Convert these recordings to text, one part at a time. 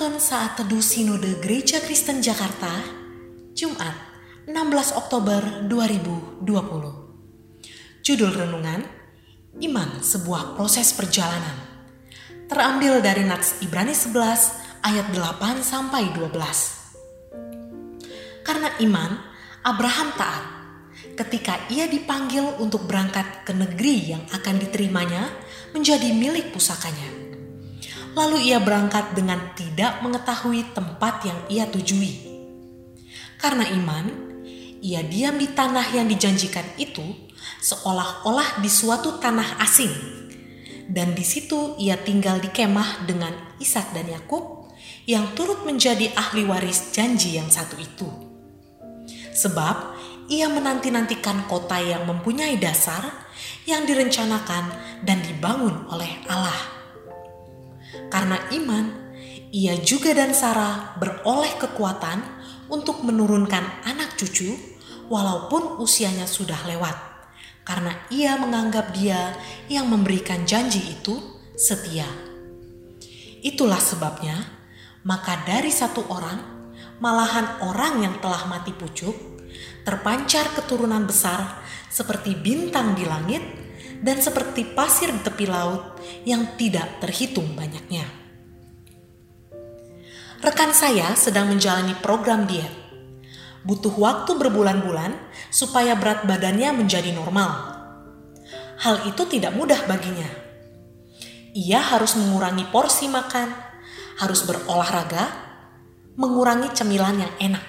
Renungan saat teduh Sinode Gereja Kristen Jakarta, Jumat 16 Oktober 2020. Judul renungan, Iman Sebuah Proses Perjalanan. Terambil dari Nats Ibrani 11 ayat 8 sampai 12. Karena iman, Abraham taat ketika ia dipanggil untuk berangkat ke negeri yang akan diterimanya menjadi milik pusakanya Lalu ia berangkat dengan tidak mengetahui tempat yang ia tujui. Karena iman, ia diam di tanah yang dijanjikan itu seolah-olah di suatu tanah asing. Dan di situ ia tinggal di kemah dengan Ishak dan Yakub yang turut menjadi ahli waris janji yang satu itu. Sebab ia menanti-nantikan kota yang mempunyai dasar yang direncanakan dan dibangun oleh Allah karena iman, ia juga dan Sarah beroleh kekuatan untuk menurunkan anak cucu walaupun usianya sudah lewat. Karena ia menganggap dia yang memberikan janji itu setia. Itulah sebabnya, maka dari satu orang, malahan orang yang telah mati pucuk, terpancar keturunan besar seperti bintang di langit dan seperti pasir di tepi laut yang tidak terhitung banyaknya. Rekan saya sedang menjalani program diet. Butuh waktu berbulan-bulan supaya berat badannya menjadi normal. Hal itu tidak mudah baginya. Ia harus mengurangi porsi makan, harus berolahraga, mengurangi cemilan yang enak.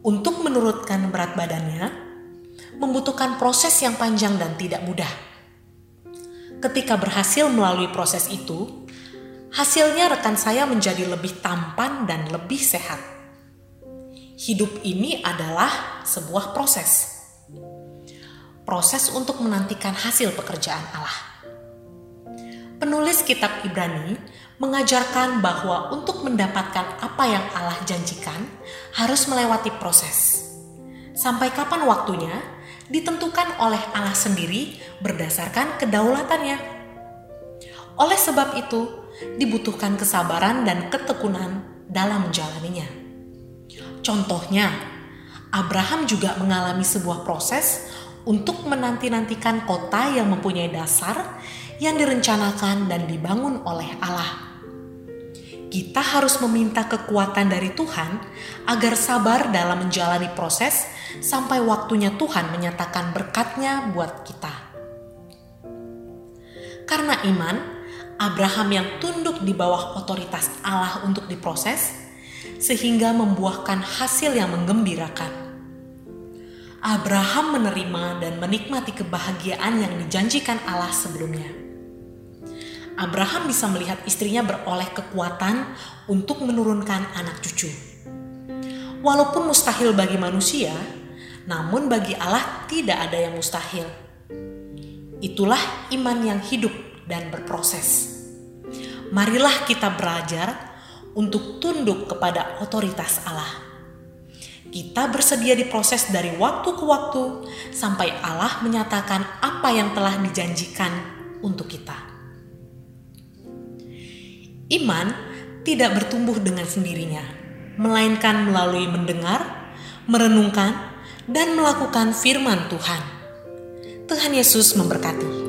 Untuk menurunkan berat badannya, membutuhkan proses yang panjang dan tidak mudah. Ketika berhasil melalui proses itu, hasilnya rekan saya menjadi lebih tampan dan lebih sehat. Hidup ini adalah sebuah proses. Proses untuk menantikan hasil pekerjaan Allah. Penulis kitab Ibrani mengajarkan bahwa untuk mendapatkan apa yang Allah janjikan harus melewati proses. Sampai kapan waktunya? Ditentukan oleh Allah sendiri berdasarkan kedaulatannya. Oleh sebab itu, dibutuhkan kesabaran dan ketekunan dalam menjalaninya. Contohnya, Abraham juga mengalami sebuah proses untuk menanti-nantikan kota yang mempunyai dasar yang direncanakan dan dibangun oleh Allah. Kita harus meminta kekuatan dari Tuhan agar sabar dalam menjalani proses sampai waktunya Tuhan menyatakan berkatnya buat kita. Karena iman, Abraham yang tunduk di bawah otoritas Allah untuk diproses, sehingga membuahkan hasil yang menggembirakan. Abraham menerima dan menikmati kebahagiaan yang dijanjikan Allah sebelumnya. Abraham bisa melihat istrinya beroleh kekuatan untuk menurunkan anak cucu. Walaupun mustahil bagi manusia, namun bagi Allah tidak ada yang mustahil. Itulah iman yang hidup dan berproses. Marilah kita belajar untuk tunduk kepada otoritas Allah. Kita bersedia diproses dari waktu ke waktu sampai Allah menyatakan apa yang telah dijanjikan untuk kita. Iman tidak bertumbuh dengan sendirinya, melainkan melalui mendengar, merenungkan, dan melakukan firman Tuhan. Tuhan Yesus memberkati.